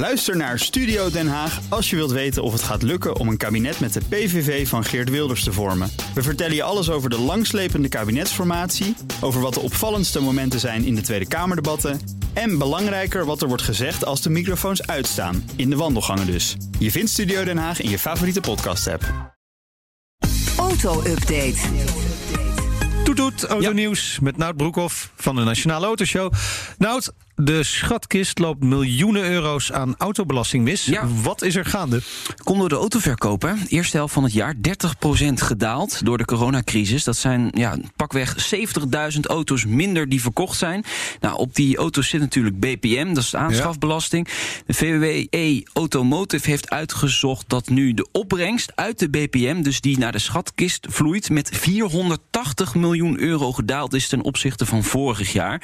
Luister naar Studio Den Haag als je wilt weten of het gaat lukken om een kabinet met de PVV van Geert Wilders te vormen. We vertellen je alles over de langslepende kabinetsformatie, over wat de opvallendste momenten zijn in de Tweede Kamerdebatten en belangrijker wat er wordt gezegd als de microfoons uitstaan, in de wandelgangen dus. Je vindt Studio Den Haag in je favoriete podcast-app. Auto-update. Toet toet, autonieuws met Nout Broekhoff van de Nationale Autoshow. Nout, de schatkist loopt miljoenen euro's aan autobelasting mis. Ja. Wat is er gaande? Komt door de autoverkopen. Eerste helft van het jaar 30% gedaald door de coronacrisis. Dat zijn ja, pakweg 70.000 auto's minder die verkocht zijn. Nou, op die auto's zit natuurlijk BPM, dat is de aanschafbelasting. De VWE Automotive heeft uitgezocht dat nu de opbrengst uit de BPM, dus die naar de schatkist vloeit, met 480 miljoen euro gedaald is ten opzichte van vorig jaar.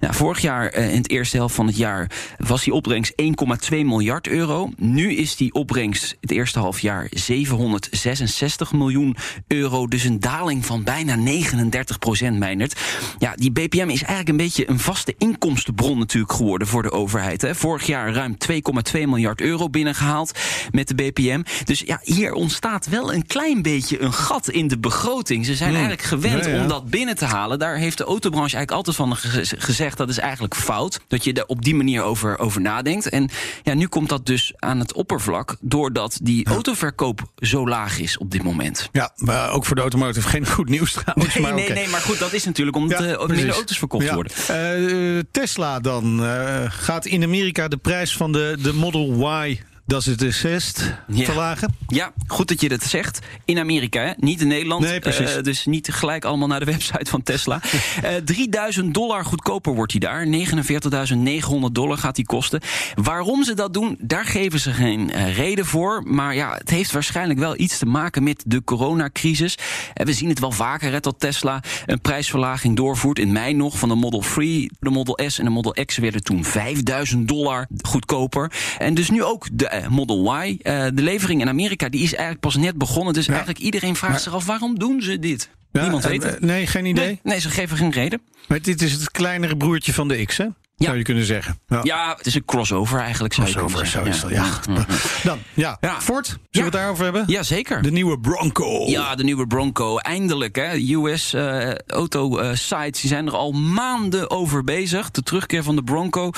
Nou, vorig jaar, eh, het eerste helft van het jaar, was die opbrengst 1,2 miljard euro. Nu is die opbrengst het eerste half jaar 766 miljoen euro. Dus een daling van bijna 39 procent, Meijnerd. Ja, die BPM is eigenlijk een beetje een vaste inkomstenbron natuurlijk geworden voor de overheid. Hè. Vorig jaar ruim 2,2 miljard euro binnengehaald met de BPM. Dus ja, hier ontstaat wel een klein beetje een gat in de begroting. Ze zijn eigenlijk gewend Ja, ja. om dat binnen te halen. Daar heeft de autobranche eigenlijk altijd van ge- gezegd... dat is eigenlijk fout, dat je er op die manier over, over nadenkt. En ja, nu komt dat dus aan het oppervlak... doordat die autoverkoop zo laag is op dit moment. Ja, maar ook voor de automotive geen goed nieuws trouwens. Nee, maar nee, nee, maar goed, dat is natuurlijk omdat Ja, er minder auto's verkocht Ja. worden. Eh, Tesla dan eh, gaat in Amerika de prijs van de, de Model Y, dat is het de zest, Ja. verlagen. Ja, goed dat je dat zegt. In Amerika, hè? niet in Nederland. Nee, precies. Eh, dus niet gelijk allemaal naar de website van Tesla. Eh 3000 dollar goedkoper wordt hij daar. 49.900 dollar gaat hij kosten. Waarom ze dat doen, daar geven ze geen eh, reden voor. Maar ja, het heeft waarschijnlijk wel iets te maken met de coronacrisis. En we zien het wel vaker, hè, dat Tesla een prijsverlaging doorvoert. In mei nog van de Model 3, de Model S en de Model X werden toen 5000 dollar goedkoper. En dus nu ook de eh, Model Y. Eh, de levering in Amerika die is eigenlijk pas net begonnen. Dus eigenlijk iedereen vraagt zich af, waarom doen ze dit? Ja, Niemand eh, weet het. eh, Nee, geen idee. Nee, nee, ze geven geen reden. Maar dit is het kleinere broertje van de X, hè? Ja. Zou je kunnen zeggen. Ja. Ja, het is een crossover eigenlijk. Zou Crossover, zo kunnen is dat. zeggen. Ja. Dan, ja. Ja. Ford, zullen Ja. we het daarover hebben? Ja, zeker. De nieuwe Bronco. Ja, de nieuwe Bronco. Eindelijk, hè. US eh, auto eh, sites die zijn er al maanden over bezig. De terugkeer van de Bronco.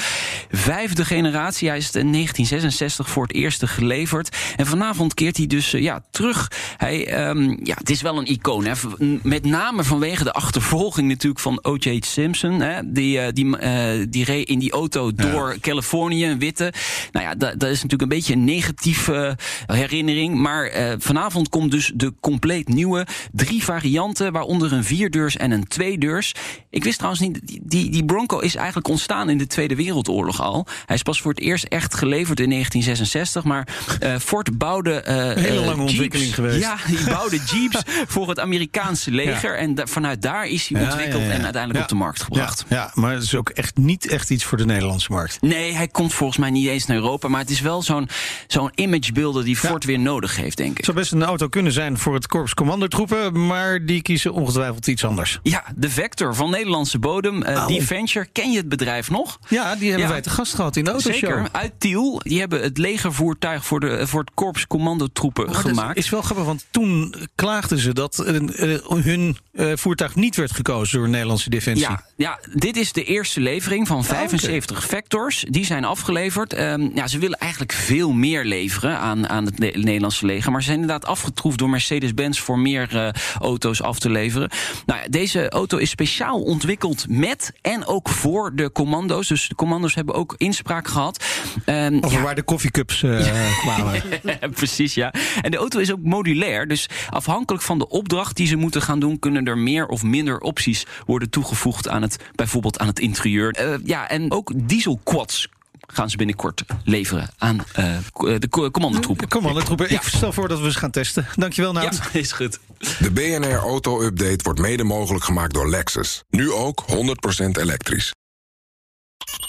Vijfde generatie. Hij is in 1966 voor het eerst geleverd. En vanavond keert hij dus eh, ja, terug. Hij, ehm, ja, het is wel een icoon. Hè. Met name vanwege de achtervolging natuurlijk van O.J. Simpson. Hè. Die, die, die reed in die auto door Californië, een witte. Nou ja, dat, dat is natuurlijk een beetje een negatieve eh, herinnering. Maar eh, vanavond komt dus de compleet nieuwe. Drie varianten, waaronder een vierdeurs en een tweedeurs. Ik wist trouwens niet, die, die, Bronco is eigenlijk ontstaan in de Tweede Wereldoorlog al. Hij is pas voor het eerst echt geleverd in 1966. Maar eh, Ford bouwde... eh, Hele eh, lange ontwikkeling geweest. Ja, die bouwde Jeeps voor het Amerikaanse leger. En da- vanuit daar is hij ontwikkeld ja, en uiteindelijk op de markt gebracht. Ja, ja, maar het is ook echt niet echt iets voor de Nederlandse markt. Nee, hij komt volgens mij niet eens naar Europa. Maar het is wel zo'n zo'n imagebeelden die Ford weer nodig heeft, denk ik. Het zou best een auto kunnen zijn voor het korps commandotroepen, maar die kiezen ongetwijfeld iets anders. Ja, de Vector van Nederlandse bodem. eh Au. die Venture, ken je het bedrijf nog? Ja, die hebben Ja. wij te gast gehad in de autoshow. Zeker, uit Tiel. Die hebben het legervoertuig voor, de, voor het korps commandotroepen Maar dat gemaakt. is wel grappig, want toen klaagden ze dat eh, eh, hun eh, voertuig niet werd gekozen door de Nederlandse Defensie. Ja, ja, dit is de eerste levering van 75 Vectors. Die zijn afgeleverd. Ehm, ja, ze willen eigenlijk veel meer leveren aan, aan het Ne- Nederlandse leger. Maar ze zijn inderdaad afgetroefd door Mercedes-Benz voor meer eh, auto's af te leveren. Nou, deze auto is speciaal ontwikkeld met en ook voor de commando's. Dus de commando's hebben ook inspraak gehad. Ehm, Over ja, waar de koffiecups eh, kwamen. Precies, ja. En de auto is ook modulair. Dus afhankelijk van de opdracht die ze moeten gaan doen, kunnen er meer of minder opties worden toegevoegd aan het, bijvoorbeeld aan het interieur. Eh, ja, en ook dieselquads gaan ze binnenkort leveren aan eh, de co- commandotroepen. Kom maar, troepen. Ik stel voor dat we eens gaan testen. Dankjewel, Nout. Ja, is goed. De BNR Auto Update wordt mede mogelijk gemaakt door Lexus. Nu ook 100% elektrisch.